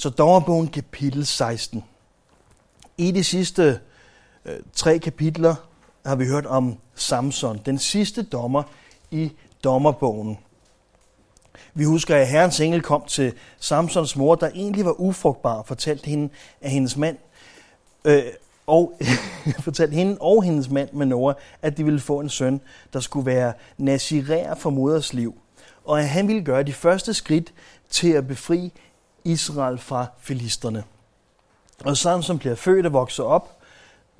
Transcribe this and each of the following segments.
Så dommerbogen kapitel 16. I de sidste øh, tre kapitler har vi hørt om Samson, den sidste dommer i dommerbogen. Vi husker, at herrens engel kom til Samsons mor, der egentlig var ufrugtbar, og fortalte hende, at hendes mand, øh, og fortalte hende og hendes mand Manoah, at de ville få en søn, der skulle være nazirær for moders liv, og at han ville gøre de første skridt til at befri Israel fra filisterne. Og Samson bliver født og vokser op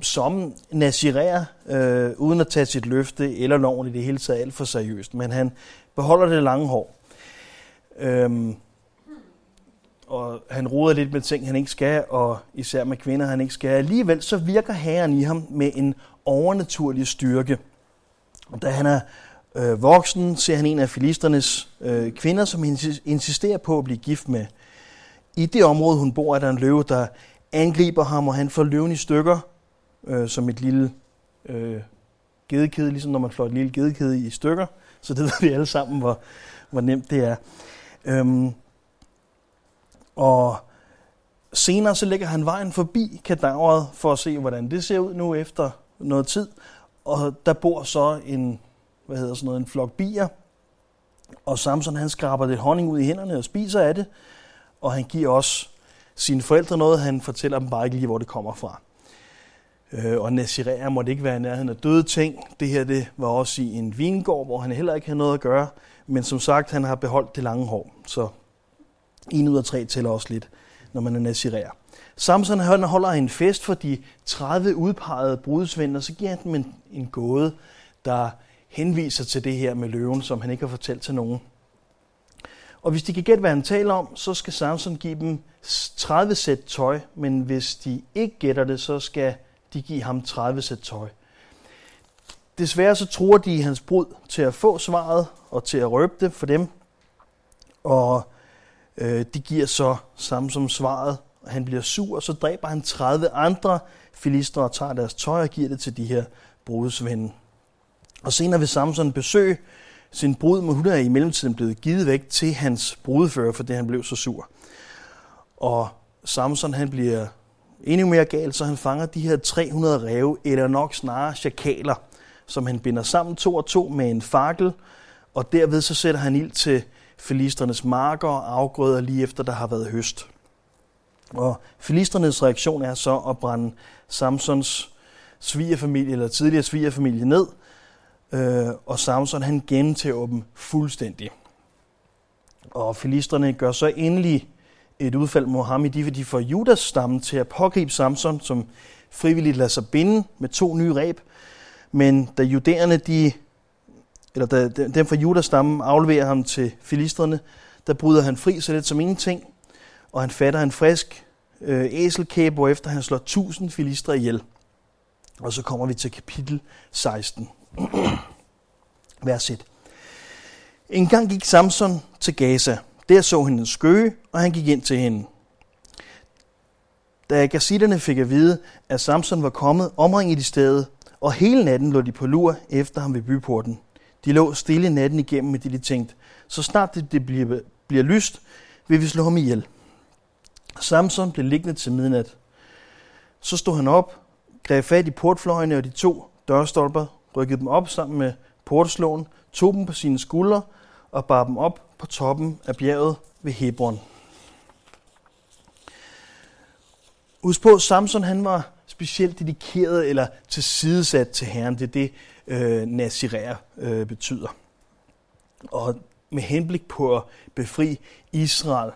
som nazirer, øh, uden at tage sit løfte eller loven i det hele taget alt for seriøst, men han beholder det lange hår. Øhm, og han roder lidt med ting, han ikke skal, og især med kvinder, han ikke skal. Alligevel så virker herren i ham med en overnaturlig styrke. Og da han er øh, voksen, ser han en af filisternes øh, kvinder, som insisterer på at blive gift med. I det område, hun bor, er der en løve, der angriber ham, og han får løven i stykker, øh, som et lille øh, gedekæde, ligesom når man flår et lille gedekæde i stykker. Så det ved vi alle sammen, hvor, hvor nemt det er. Øhm, og senere så lægger han vejen forbi kadaveret for at se, hvordan det ser ud nu efter noget tid. Og der bor så en, hvad hedder sådan noget, en flok bier. Og Samson han skraber lidt honning ud i hænderne og spiser af det. Og han giver også sine forældre noget. Han fortæller dem bare ikke lige, hvor det kommer fra. Øh, og Nazirea måtte ikke være i nærheden af døde ting. Det her det var også i en vingård, hvor han heller ikke havde noget at gøre. Men som sagt, han har beholdt det lange hår. Så en ud af tre tæller også lidt, når man er Nazirea. Samson han holder en fest for de 30 udpegede brudsvend, og så giver han dem en, en gåde, der henviser til det her med løven, som han ikke har fortalt til nogen. Og hvis de kan gætte, hvad han taler om, så skal Samson give dem 30 sæt tøj, men hvis de ikke gætter det, så skal de give ham 30 sæt tøj. Desværre så tror de hans brud til at få svaret og til at røbe det for dem. Og øh, de giver så samme som svaret, og han bliver sur, og så dræber han 30 andre filister og tager deres tøj og giver det til de her brudsvende. Og senere vil Samson besøge sin brud, men hun er i mellemtiden blevet givet væk til hans brudfører, fordi han blev så sur. Og Samson han bliver endnu mere gal, så han fanger de her 300 ræve, eller nok snarere chakaler, som han binder sammen to og to med en fakkel, og derved så sætter han ild til filisternes marker og afgrøder lige efter der har været høst. Og filisternes reaktion er så at brænde Samsons svigerfamilie, eller tidligere svigerfamilie ned, øh, og Samson han gentager dem fuldstændig. Og filisterne gør så endelig et udfald mod ham, i de de får Judas stamme til at pågribe Samson, som frivilligt lader sig binde med to nye ræb. Men da judæerne, de, eller da dem fra Judas stamme afleverer ham til filisterne, der bryder han fri så lidt som ingenting, og han fatter en frisk øh, æselkæbe, efter han slår tusind filistre ihjel. Og så kommer vi til kapitel 16. Vers 1. En gang gik Samson til Gaza, der så han en skøge, og han gik ind til hende. Da gazitterne fik at vide, at Samson var kommet, omringede de stedet, og hele natten lå de på lur efter ham ved byporten. De lå stille natten igennem med det, de tænkte. Så snart det, det bliver, bliver lyst, vil vi slå ham ihjel. Samson blev liggende til midnat. Så stod han op, greb fat i portfløjene og de to dørstolper, rykkede dem op sammen med portslåen, tog dem på sine skuldre og bar dem op på toppen af bjerget ved Hebron. Husk på, Samson han var specielt dedikeret eller tilsidesat til Herren. Det er det, øh, nazirer øh, betyder. Og med henblik på at befri Israel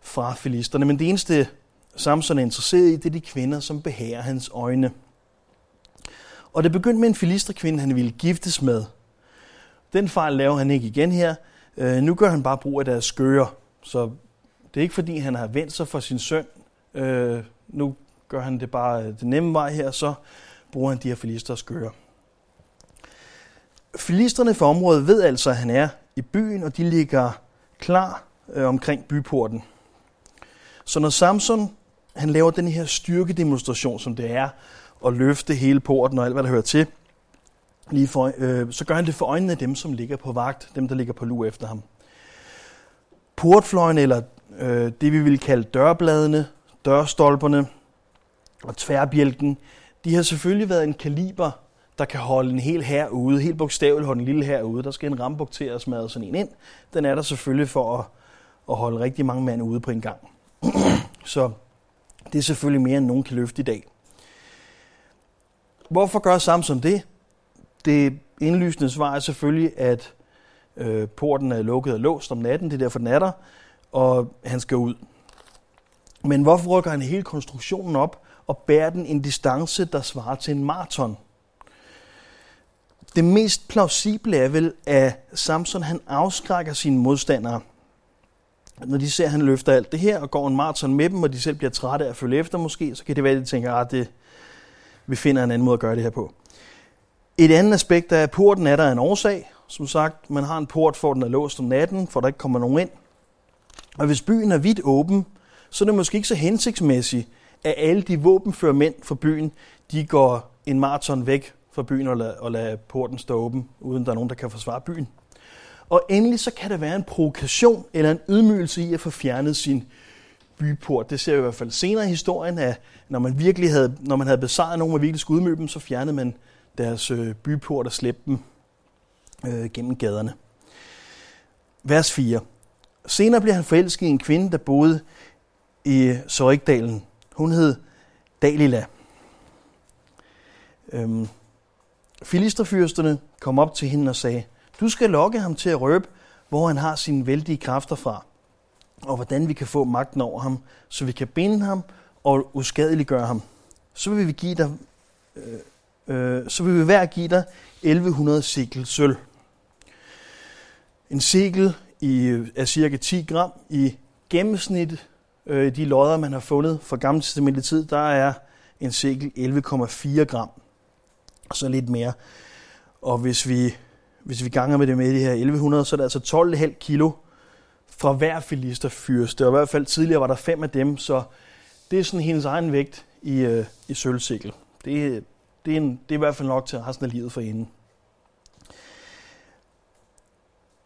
fra filisterne. Men det eneste, Samson er interesseret i, det er de kvinder, som behærer hans øjne. Og det begyndte med en filisterkvinde, han ville giftes med. Den fejl laver han ikke igen her. Øh, nu gør han bare brug af deres skøre. Så det er ikke fordi, han har vendt sig for sin søn. Øh, nu gør han det bare øh, den nemme vej her, så bruger han de her filisters skøre. Filisterne for området ved altså, at han er i byen, og de ligger klar øh, omkring byporten. Så når Samson han laver den her styrkedemonstration, som det er og løfte hele porten og alt, hvad der hører til, lige for, øh, så gør han det for øjnene af dem, som ligger på vagt, dem, der ligger på lur efter ham. Portfløjen eller øh, det vi vil kalde dørbladene, dørstolperne og tværbjælken, de har selvfølgelig været en kaliber, der kan holde en hel her ude, helt bogstaveligt holde en lille her ude. Der skal en rambuk til at smadre sådan en ind. Den er der selvfølgelig for at, at holde rigtig mange mænd ude på en gang. Så det er selvfølgelig mere, end nogen kan løfte i dag. Hvorfor gør Samson det? Det indlysende svar er selvfølgelig, at øh, porten er lukket og låst om natten, det er derfor den er der, og han skal ud. Men hvorfor rykker han hele konstruktionen op og bærer den en distance, der svarer til en maraton? Det mest plausible er vel, at Samson han afskrækker sine modstandere. Når de ser, at han løfter alt det her og går en maraton med dem, og de selv bliver trætte af at følge efter måske, så kan det være, at de tænker, at det, vi finder en anden måde at gøre det her på. Et andet aspekt er, at porten er der en årsag. Som sagt, man har en port, for den er låst om natten, for der ikke kommer nogen ind. Og hvis byen er vidt åben, så er det måske ikke så hensigtsmæssigt, at alle de våbenfører mænd fra byen, de går en maraton væk fra byen og lader, og lader porten stå åben, uden der er nogen, der kan forsvare byen. Og endelig så kan der være en provokation eller en ydmygelse i at få fjernet sin byport. Det ser vi i hvert fald senere i historien, at når man virkelig havde, når man havde besejret nogen, og virkelig skulle udmøbe dem, så fjernede man deres øh, byport og slæbte dem øh, gennem gaderne. Vers 4. Senere bliver han forelsket i en kvinde, der boede i Sorikdalen. Hun hed Dalila. Øhm, Filisterfyrsterne kom op til hende og sagde, du skal lokke ham til at røbe, hvor han har sine vældige kræfter fra, og hvordan vi kan få magten over ham, så vi kan binde ham og uskadeliggøre ham. Så vil vi give dig, øh, øh, så vil vi hver give dig 1100 sikkel sølv. En sikkel i, er cirka 10 gram. I gennemsnit øh, de lodder, man har fundet fra gamle testamentet tid, der er en sikkel 11,4 gram. Så lidt mere. Og hvis vi, hvis vi ganger med det med de her 1100, så er det altså 12,5 kilo fra hver filisterfyrste. Og i hvert fald tidligere var der fem af dem, så det er sådan hendes egen vægt i, øh, i sølvsikkel. Det, det, er en, det er i hvert fald nok til resten af livet for hende.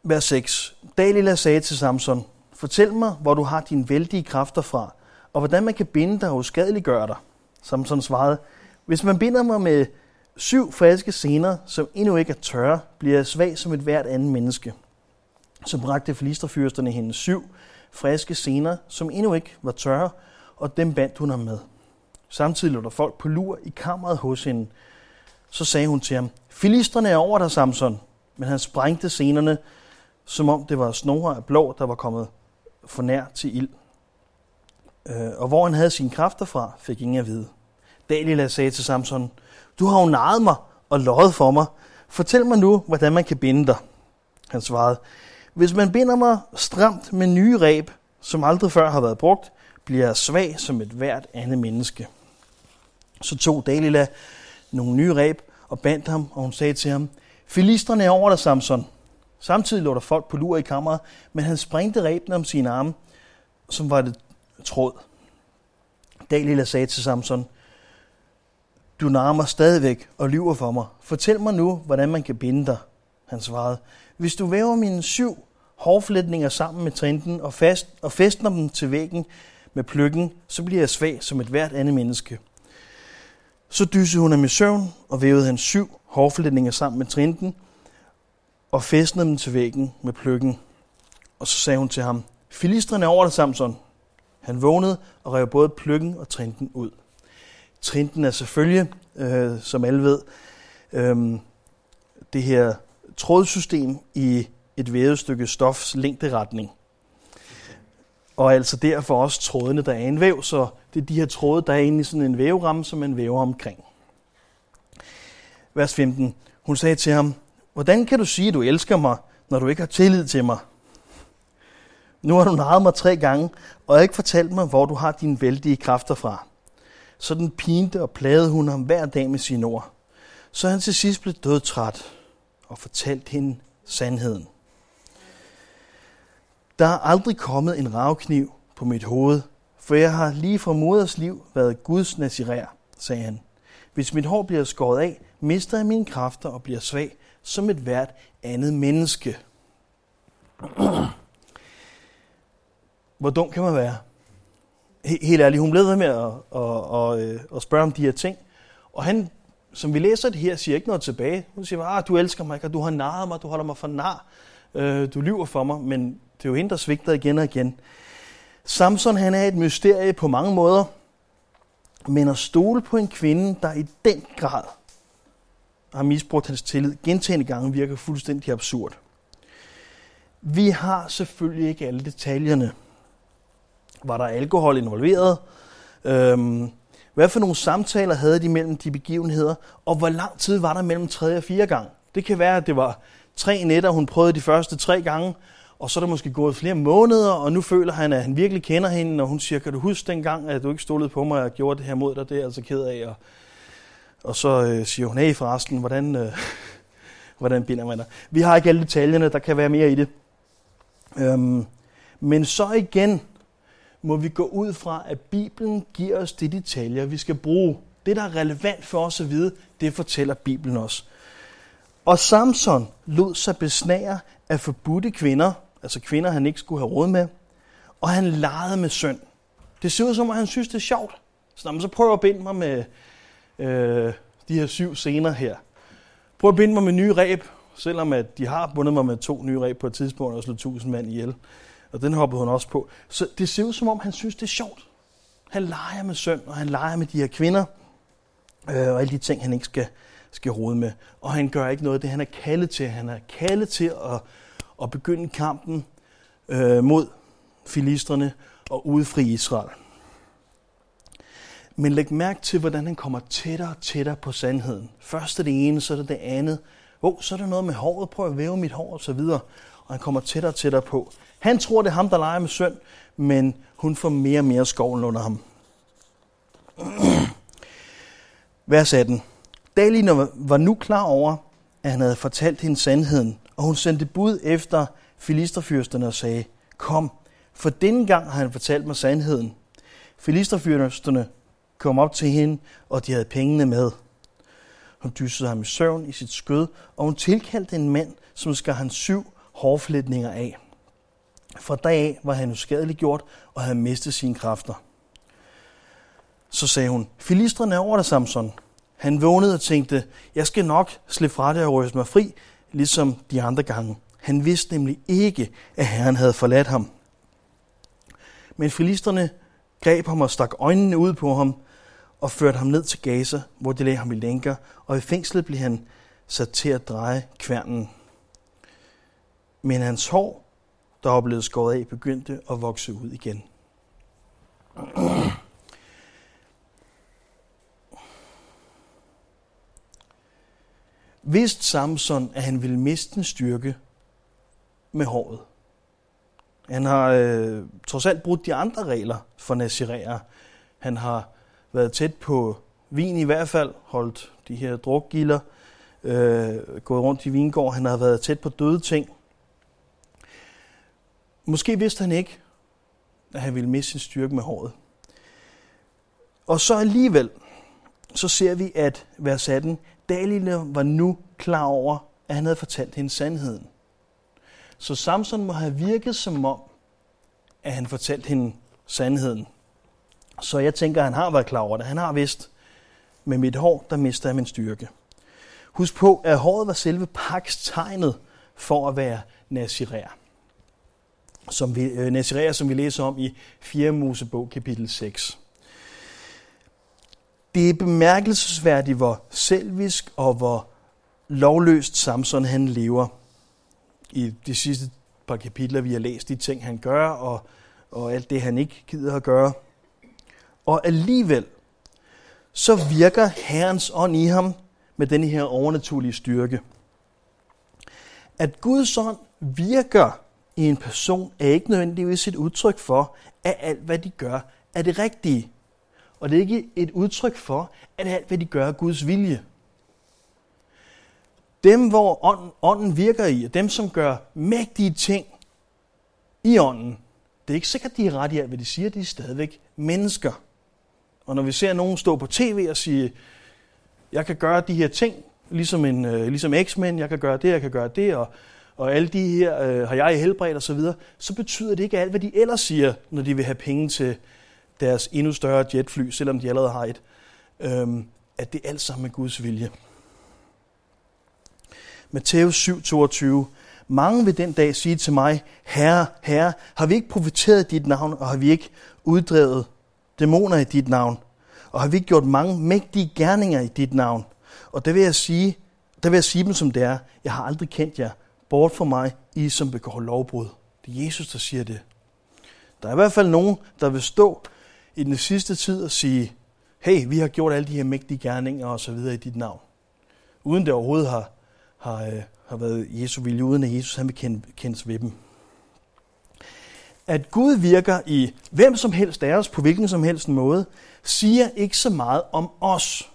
Vers 6. Dalila sagde til Samson, Fortæl mig, hvor du har dine vældige kræfter fra, og hvordan man kan binde dig og uskadeliggøre dig. Samson svarede, Hvis man binder mig med syv friske sener, som endnu ikke er tørre, bliver jeg svag som et hvert andet menneske. Så bragte filisterfyrsterne hende syv friske sener, som endnu ikke var tørre, og dem bandt hun ham med. Samtidig lå der folk på lur i kammeret hos hende. Så sagde hun til ham, Filisterne er over dig, Samson. Men han sprængte senerne, som om det var snore af blå, der var kommet for nær til ild. Øh, og hvor han havde sine kræfter fra, fik ingen at vide. Dalila sagde til Samson, du har jo naret mig og løjet for mig. Fortæl mig nu, hvordan man kan binde dig. Han svarede, hvis man binder mig stramt med nye reb, som aldrig før har været brugt, bliver jeg svag som et hvert andet menneske. Så tog Dalila nogle nye reb og bandt ham, og hun sagde til ham, Filisterne er over dig, Samson. Samtidig lå der folk på lur i kammeret, men han sprængte rebene om sine arme, som var det tråd. Dalila sagde til Samson, du narmer stadigvæk og lyver for mig. Fortæl mig nu, hvordan man kan binde dig. Han svarede, hvis du væver mine syv hårflætninger sammen med trinten og, fast, og fæstner dem til væggen med pløkken, så bliver jeg svag som et hvert andet menneske. Så dyssede hun ham i søvn og vævede hans syv hårflætninger sammen med trinten og fæstnede dem til væggen med pløkken. Og så sagde hun til ham, Filistrene er over dig, Samson. Han vågnede og rev både pløkken og trinten ud. Trinten er selvfølgelig, øh, som alle ved, øh, det her trådsystem i et vævet stykke stofs længderetning. Og altså derfor også trådene, der er en væv, så det er de her tråde, der er inde i sådan en væveramme, som man væver omkring. Vers 15. Hun sagde til ham, hvordan kan du sige, at du elsker mig, når du ikke har tillid til mig? Nu har du narret mig tre gange, og jeg ikke fortalt mig, hvor du har dine vældige kræfter fra. Så den pinte og plagede hun ham hver dag med sine ord. Så han til sidst blev dødtræt og fortalt hende sandheden. Der er aldrig kommet en ravkniv på mit hoved, for jeg har lige fra moders liv været Guds nazirær, sagde han. Hvis mit hår bliver skåret af, mister jeg mine kræfter og bliver svag som et hvert andet menneske. hvor dum kan man være? Helt ærligt, hun blev ved med at, at, at, at, at spørge om de her ting. Og han, som vi læser det her, siger ikke noget tilbage. Hun siger, ah, du elsker mig, og du har narret mig, du holder mig for nar, øh, du lyver for mig, men det er jo hende, der svigter igen og igen. Samson han er et mysterie på mange måder, men at stole på en kvinde, der i den grad har misbrugt hans tillid gentagende gange, virker fuldstændig absurd. Vi har selvfølgelig ikke alle detaljerne. Var der alkohol involveret? Øhm, hvad for nogle samtaler havde de mellem de begivenheder? Og hvor lang tid var der mellem tredje og fire gang? Det kan være, at det var tre nætter, hun prøvede de første tre gange, og så er der måske gået flere måneder, og nu føler han, at han virkelig kender hende, og hun siger, kan du huske dengang, at du ikke stolede på mig, og jeg gjorde det her mod dig, det er jeg altså ked af. Og, og så øh, siger hun, hey forresten, hvordan, øh, hvordan binder man dig? Vi har ikke alle detaljerne, der kan være mere i det. Øhm, men så igen må vi gå ud fra, at Bibelen giver os de detaljer, vi skal bruge. Det, der er relevant for os at vide, det fortæller Bibelen os. Og Samson lod sig besnære af forbudte kvinder, altså kvinder, han ikke skulle have råd med, og han legede med synd. Det ser ud som, at han synes, det er sjovt. Så, så prøver at binde mig med øh, de her syv scener her. Prøv at binde mig med nye ræb, selvom at de har bundet mig med to nye ræb på et tidspunkt og slået tusind mand ihjel. Og den hoppede hun også på. Så det ser ud som om, han synes, det er sjovt. Han leger med søn, og han leger med de her kvinder, øh, og alle de ting, han ikke skal, skal rode med. Og han gør ikke noget af det, han er kaldet til. Han er kaldet til at, at begynde kampen øh, mod filisterne og udfri Israel. Men læg mærke til, hvordan han kommer tættere og tættere på sandheden. Først er det ene, så er det det andet. Oh, så er der noget med håret, prøv at væve mit hår og så videre. Og han kommer tættere og tættere på. Han tror, det er ham, der leger med søn, men hun får mere og mere skovlen under ham. Vers 18. Dalina var nu klar over, at han havde fortalt hende sandheden, og hun sendte bud efter filisterfyrsterne og sagde, Kom, for denne gang har han fortalt mig sandheden. Filisterfyrsterne kom op til hende, og de havde pengene med. Hun dyssede ham i søvn i sit skød, og hun tilkaldte en mand, som skar hans syv hårflætninger af. Fra dag af var han uskadelig gjort og havde mistet sine kræfter. Så sagde hun, Filistrene er over dig, Samson. Han vågnede og tænkte, jeg skal nok slippe fra det og ryste mig fri, ligesom de andre gange. Han vidste nemlig ikke, at Herren havde forladt ham. Men filisterne greb ham og stak øjnene ud på ham og førte ham ned til Gaza, hvor de lagde ham i lænker, og i fængslet blev han sat til at dreje kværnen. Men hans hår, der var blevet skåret af, begyndte at vokse ud igen. Vidste Samson, at han ville miste en styrke med håret. Han har øh, trods alt brudt de andre regler for naziræer. Han har været tæt på vin i hvert fald, holdt de her drukgilder, øh, gået rundt i vingård. Han har været tæt på døde ting. Måske vidste han ikke, at han ville miste sin styrke med håret. Og så alligevel, så ser vi, at vers 18, Dalila var nu klar over, at han havde fortalt hende sandheden. Så Samson må have virket som om, at han fortalte hende sandheden. Så jeg tænker, at han har været klar over det. Han har vidst, med mit hår, der mister jeg min styrke. Husk på, at håret var selve tegnet for at være nazirær. Som vi, øh, nazirær, som vi læser om i 4. Mosebog, kapitel 6. Det er bemærkelsesværdigt, hvor selvisk og hvor lovløst Samson han lever. I de sidste par kapitler, vi har læst de ting, han gør, og, og alt det, han ikke gider at gøre. Og alligevel, så virker Herrens ånd i ham med den her overnaturlige styrke. At Guds ånd virker i en person, er ikke nødvendigvis et udtryk for, at alt, hvad de gør, er det rigtige. Og det er ikke et udtryk for, at alt, hvad de gør, er Guds vilje. Dem, hvor ånden, ånden virker i, og dem, som gør mægtige ting i ånden, det er ikke sikkert, de er ret i alt, hvad de siger, de er stadigvæk mennesker. Og når vi ser nogen stå på tv og sige, jeg kan gøre de her ting, ligesom, en, øh, ligesom X-Men, jeg kan gøre det, jeg kan gøre det, og, og alle de her øh, har jeg helbredt og så videre, så betyder det ikke alt, hvad de ellers siger, når de vil have penge til deres endnu større jetfly, selvom de allerede har et, Øhm, at det er alt sammen med Guds vilje. Matthæus 7:22. Mange vil den dag sige til mig, Herre, Herre, har vi ikke profiteret dit navn, og har vi ikke uddrevet dæmoner i dit navn? Og har vi ikke gjort mange mægtige gerninger i dit navn? Og der vil jeg sige, der vil jeg sige dem som det er. Jeg har aldrig kendt jer. Bort fra mig, I som begår lovbrud. Det er Jesus, der siger det. Der er i hvert fald nogen, der vil stå i den sidste tid og sige, hey, vi har gjort alle de her mægtige gerninger og så videre i dit navn. Uden det overhovedet har, har, øh, har været Jesu vilje, uden at Jesus han vil kende, kendes ved dem. At Gud virker i hvem som helst af os, på hvilken som helst måde, siger ikke så meget om os.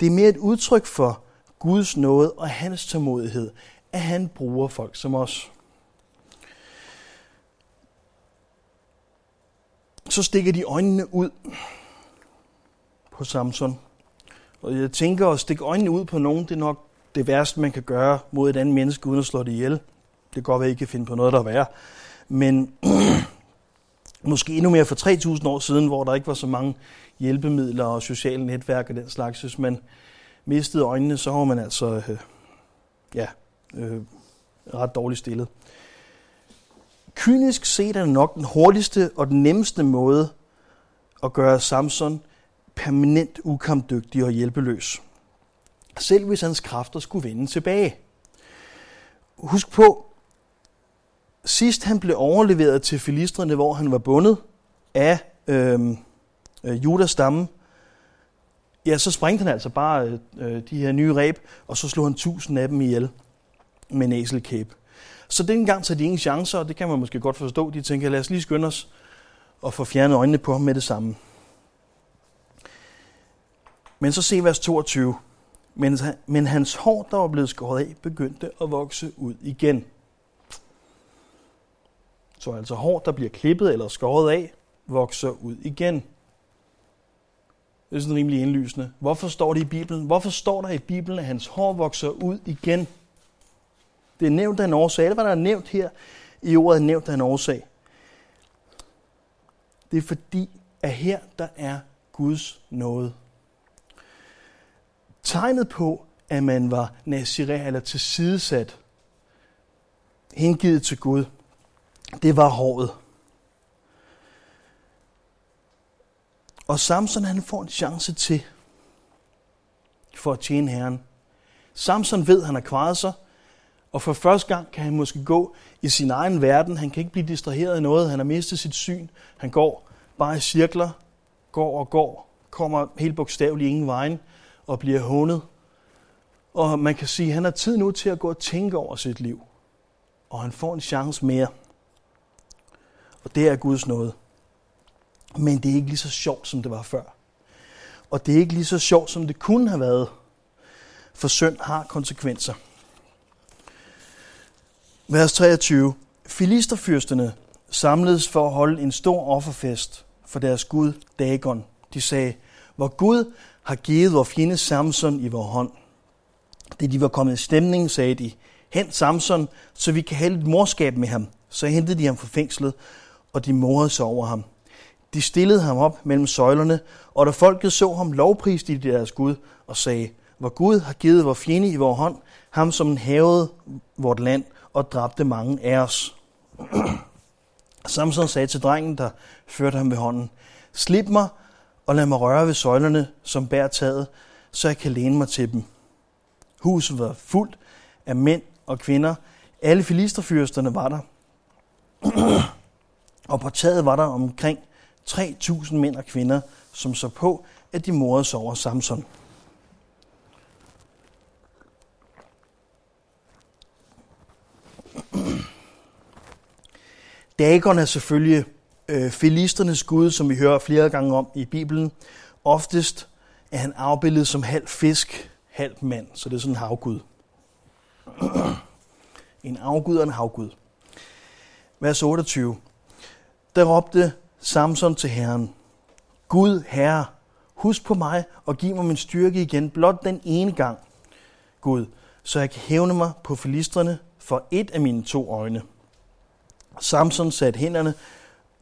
Det er mere et udtryk for Guds nåde og hans tålmodighed, at han bruger folk som os. Så stikker de øjnene ud på Samson. Og jeg tænker at stikke øjnene ud på nogen, det er nok det værste, man kan gøre mod et andet menneske, uden at slå det ihjel. Det kan godt være, at I kan finde på noget, der er værre. Men måske endnu mere for 3.000 år siden, hvor der ikke var så mange hjælpemidler og sociale netværk og den slags. Hvis man mistede øjnene, så var man altså øh, ja, øh, ret dårligt stillet. Kynisk set er det nok den hurtigste og den nemmeste måde at gøre Samson permanent ukampdygtig og hjælpeløs. Selv hvis hans kræfter skulle vende tilbage. Husk på, sidst han blev overleveret til filistrene, hvor han var bundet af øh, Judas stamme, ja, så sprængte han altså bare øh, øh, de her nye ræb, og så slog han tusind af dem ihjel med en æselkæbe. Så dengang tager de ingen chancer, og det kan man måske godt forstå. De tænker, lad os lige skynde os og få fjernet øjnene på ham med det samme. Men så se vers 22. Men, men hans hår, der var blevet skåret af, begyndte at vokse ud igen. Så altså hår, der bliver klippet eller skåret af, vokser ud igen. Det er sådan rimelig indlysende. Hvorfor står det i Bibelen? Hvorfor står der i Bibelen, at hans hår vokser ud igen? Det er nævnt af en årsag. Alt, hvad der er nævnt her i ordet, er nævnt af en årsag. Det er fordi, at her der er Guds nåde. Tegnet på, at man var naziré eller tilsidesat, hengivet til Gud, det var håret. Og Samson han får en chance til for at tjene Herren. Samson ved, at han har kvaret sig, og for første gang kan han måske gå i sin egen verden. Han kan ikke blive distraheret af noget. Han har mistet sit syn. Han går bare i cirkler, går og går, kommer helt bogstaveligt ingen vejen og bliver hånet. Og man kan sige, at han har tid nu til at gå og tænke over sit liv. Og han får en chance mere. Og det er Guds nåde. Men det er ikke lige så sjovt, som det var før. Og det er ikke lige så sjovt, som det kunne have været. For synd har konsekvenser. Vers 23. Filisterfyrsterne samledes for at holde en stor offerfest for deres gud Dagon. De sagde, hvor Gud har givet vor fjende Samson i vor hånd. Da de var kommet i stemning, sagde de, hent Samson, så vi kan have lidt morskab med ham. Så hentede de ham fra fængslet, og de morede sig over ham. De stillede ham op mellem søjlerne, og da folket så ham, lovpriste de deres Gud og sagde, hvor Gud har givet vor fjende i vor hånd, ham som havede vort land og dræbte mange af os. Samson sagde til drengen, der førte ham ved hånden, slip mig og lad mig røre ved søjlerne, som bærer taget, så jeg kan læne mig til dem. Huset var fuldt af mænd og kvinder. Alle filisterfyrsterne var der. og på taget var der omkring 3.000 mænd og kvinder, som så på, at de morede sig over Samson. Dagon er selvfølgelig øh, filisternes gud, som vi hører flere gange om i Bibelen. Oftest er han afbildet som halv fisk, halv mand, så det er sådan en havgud. en afgud og en havgud. Vers 28. Der råbte Samson til Herren, Gud, Herre, husk på mig og giv mig min styrke igen, blot den ene gang. Gud, så jeg kan hævne mig på filistrene for et af mine to øjne. Samson satte hænderne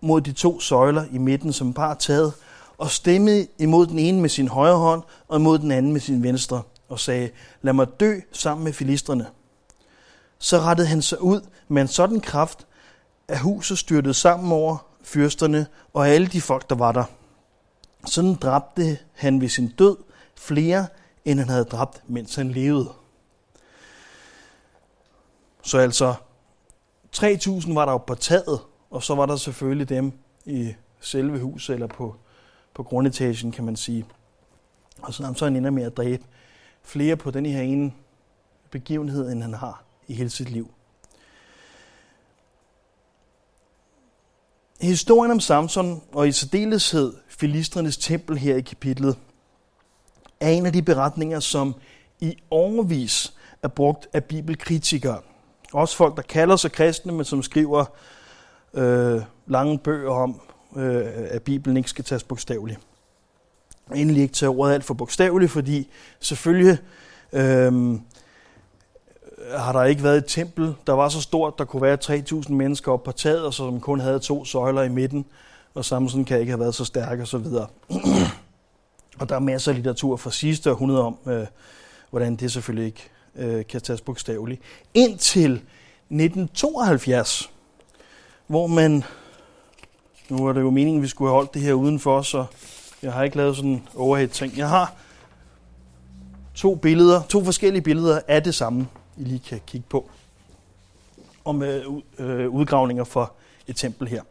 mod de to søjler i midten som par taget, og stemmede imod den ene med sin højre hånd, og imod den anden med sin venstre, og sagde, lad mig dø sammen med filistrene. Så rettede han sig ud med en sådan kraft, at huset styrtede sammen over fyrsterne og alle de folk, der var der. Sådan dræbte han ved sin død flere, end han havde dræbt, mens han levede. Så altså 3.000 var der jo på taget, og så var der selvfølgelig dem i selve huset, eller på, på grundetagen, kan man sige. Og så, så han ender med at dræbe flere på den her ene begivenhed, end han har i hele sit liv. Historien om Samson, og i særdeleshed filistrenes tempel her i kapitlet, er en af de beretninger, som i overvis er brugt af bibelkritikere. Også folk, der kalder sig kristne, men som skriver øh, lange bøger om, øh, at Bibelen ikke skal tages bogstaveligt. Endelig ikke tage ordet alt for bogstaveligt, fordi selvfølgelig øh, Øh, har der ikke været et tempel, der var så stort, der kunne være 3.000 mennesker op på taget, og som kun havde to søjler i midten, og Samson kan ikke have været så stærk og så videre. og der er masser af litteratur fra sidste århundrede om, øh, hvordan det selvfølgelig ikke øh, kan tages bogstaveligt. Indtil 1972, hvor man, nu er det jo meningen, at vi skulle have holdt det her udenfor, så jeg har ikke lavet sådan en overhead ting. Jeg har to billeder, to forskellige billeder af det samme, i lige kan kigge på, om øh, øh, udgravninger for et tempel her.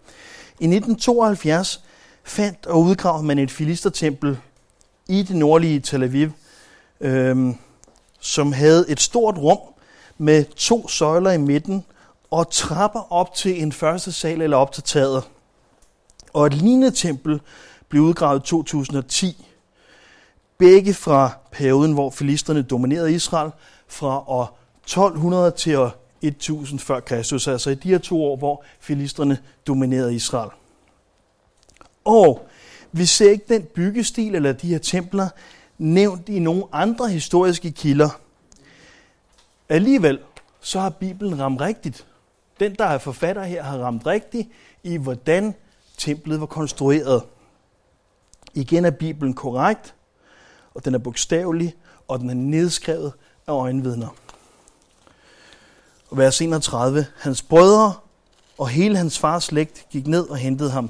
I 1972 fandt og udgravede man et filistertempel i det nordlige Tel Aviv, øh, som havde et stort rum med to søjler i midten og trapper op til en første sal eller op til taget. Og et lignende tempel blev udgravet i 2010. Begge fra perioden, hvor filisterne dominerede Israel, fra år 1200 til 1000 før Kristus, altså i de her to år, hvor filisterne dominerede Israel. Og vi ser ikke den byggestil eller de her templer nævnt i nogle andre historiske kilder. Alligevel så har Bibelen ramt rigtigt. Den, der er forfatter her, har ramt rigtigt i, hvordan templet var konstrueret. Igen er Bibelen korrekt, og den er bogstavelig, og den er nedskrevet af øjenvidner. Og vers 31. Hans brødre og hele hans fars slægt gik ned og hentede ham.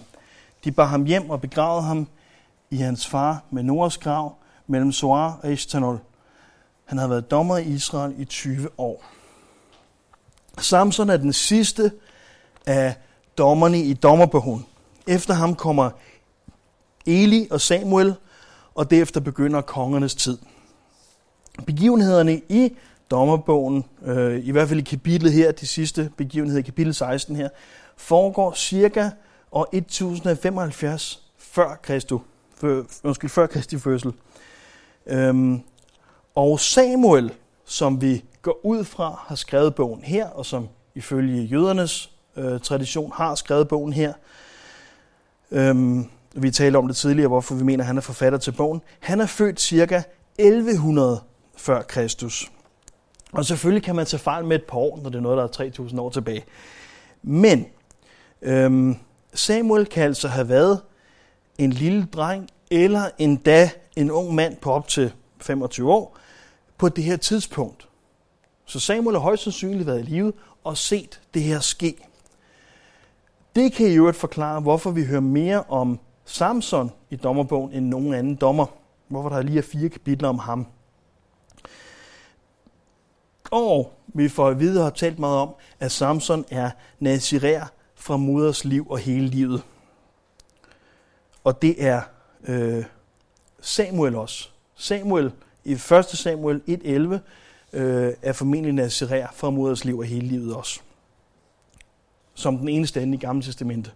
De bar ham hjem og begravede ham i hans far med Noras grav mellem Soar og Ishtanol. Han havde været dommer i Israel i 20 år. Samson er den sidste af dommerne i dommerbogen. Efter ham kommer Eli og Samuel, og derefter begynder kongernes tid. Begivenhederne i dommerbogen, øh, i hvert fald i kapitlet her, de sidste begivenheder i kapitel 16 her, foregår cirka år 1075 før Kristus, før, undskyld, før Kristi fødsel. Øhm, og Samuel, som vi går ud fra, har skrevet bogen her, og som ifølge jødernes øh, tradition har skrevet bogen her. Øhm, vi talte om det tidligere, hvorfor vi mener, at han er forfatter til bogen. Han er født cirka 1100 før Kristus. Og selvfølgelig kan man tage fejl med et par år, når det er noget, der er 3000 år tilbage. Men øhm, Samuel kan altså have været en lille dreng, eller endda en ung mand på op til 25 år, på det her tidspunkt. Så Samuel har højst sandsynligt været i live og set det her ske. Det kan i øvrigt forklare, hvorfor vi hører mere om Samson i dommerbogen end nogen anden dommer. Hvorfor der lige er fire kapitler om ham år, vi får at vide og har talt meget om, at Samson er nazirer fra moders liv og hele livet. Og det er øh, Samuel også. Samuel i 1. Samuel 1.11 øh, er formentlig nazirer fra moders liv og hele livet også. Som den eneste anden i Gamle Testamente.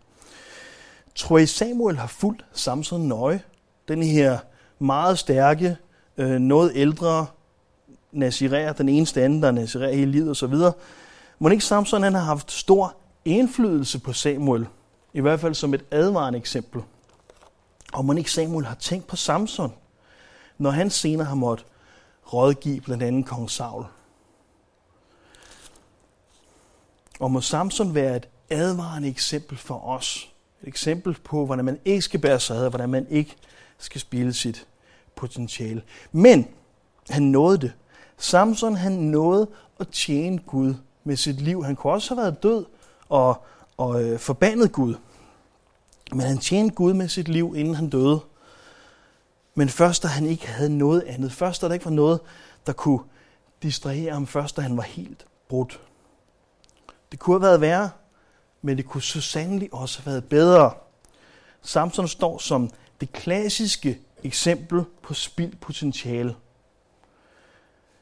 Tror I Samuel har fulgt Samson nøje? Den her meget stærke, øh, noget ældre nazirær, den eneste anden, der er hele livet osv. Må ikke Samson han har haft stor indflydelse på Samuel? I hvert fald som et advarende eksempel. Og må ikke Samuel har tænkt på Samson, når han senere har måttet rådgive blandt andet kong Saul. Og må Samson være et advarende eksempel for os. Et eksempel på, hvordan man ikke skal bære sig ad, og hvordan man ikke skal spille sit potentiale. Men han nåede det. Samson han nåede at tjene Gud med sit liv. Han kunne også have været død og, og øh, forbandet Gud. Men han tjente Gud med sit liv, inden han døde. Men først da han ikke havde noget andet. Først da der ikke var noget, der kunne distrahere ham. Først da han var helt brudt. Det kunne have været værre, men det kunne så sandelig også have været bedre. Samson står som det klassiske eksempel på spild potentiale.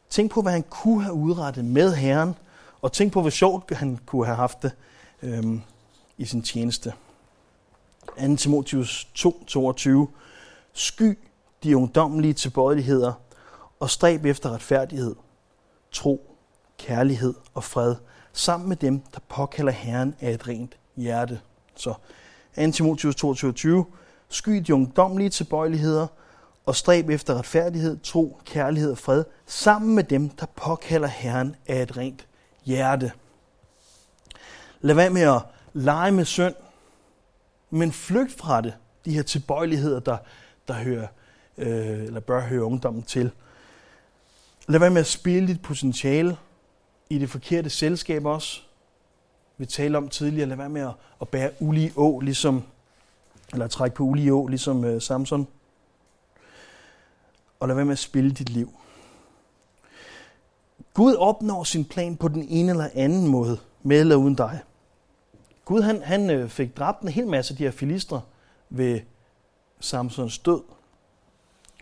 Tænk på, hvad han kunne have udrettet med Herren, og tænk på, hvor sjovt han kunne have haft det øhm, i sin tjeneste. 2. Timotheus 2, 22. Sky de ungdommelige tilbøjeligheder og stræb efter retfærdighed, tro, kærlighed og fred, sammen med dem, der påkalder Herren af et rent hjerte. Så 2. Timotheus 22. Sky de ungdommelige tilbøjeligheder og stræb efter retfærdighed, tro, kærlighed og fred, sammen med dem, der påkalder Herren af et rent hjerte. Lad være med at lege med synd, men flygt fra det, de her tilbøjeligheder, der, der hører, øh, eller bør høre ungdommen til. Lad være med at spille dit potentiale i det forkerte selskab også. Vi talte om tidligere, lad være med at, at bære ulige å, ligesom, eller trække på ulige å, ligesom øh, Samson. Og lad være med at spille dit liv. Gud opnår sin plan på den ene eller anden måde, med eller uden dig. Gud han, han øh, fik dræbt en hel masse af de her filistre ved Samsons død.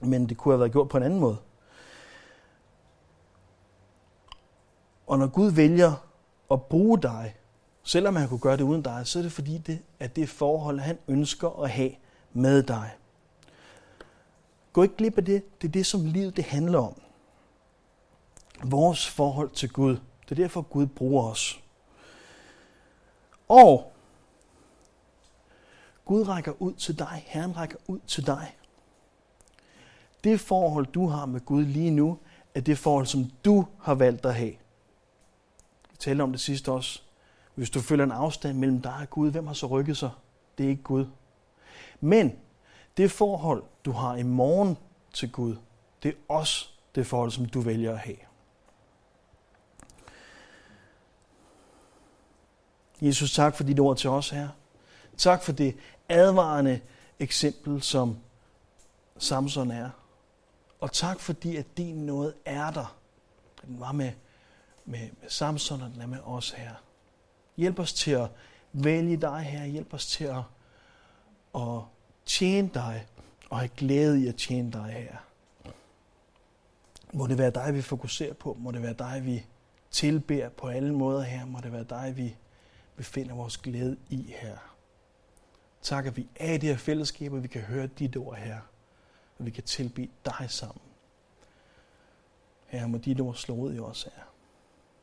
Men det kunne have været gjort på en anden måde. Og når Gud vælger at bruge dig, selvom han kunne gøre det uden dig, så er det fordi, det, at det forhold, han ønsker at have med dig. Gå ikke glip af det. Det er det, som livet det handler om. Vores forhold til Gud. Det er derfor, Gud bruger os. Og Gud rækker ud til dig. Herren rækker ud til dig. Det forhold, du har med Gud lige nu, er det forhold, som du har valgt at have. Vi talte om det sidste også. Hvis du føler en afstand mellem dig og Gud, hvem har så rykket sig? Det er ikke Gud. Men det forhold, du har i morgen til Gud, det er også det forhold, som du vælger at have. Jesus, tak for dit ord til os her. Tak for det advarende eksempel, som Samson er. Og tak fordi, at din noget er der. Den var med, med, med Samson, og den er med os her. Hjælp os til at vælge dig her. Hjælp os til at, at tjene dig og have glæde i at tjene dig her. Må det være dig, vi fokuserer på. Må det være dig, vi tilbeder på alle måder her. Må det være dig, vi vi finder vores glæde i her. Tak, at vi er i det her fællesskab, og vi kan høre dit ord her, og vi kan tilbe dig sammen. Her må dit ord slå ud i os her.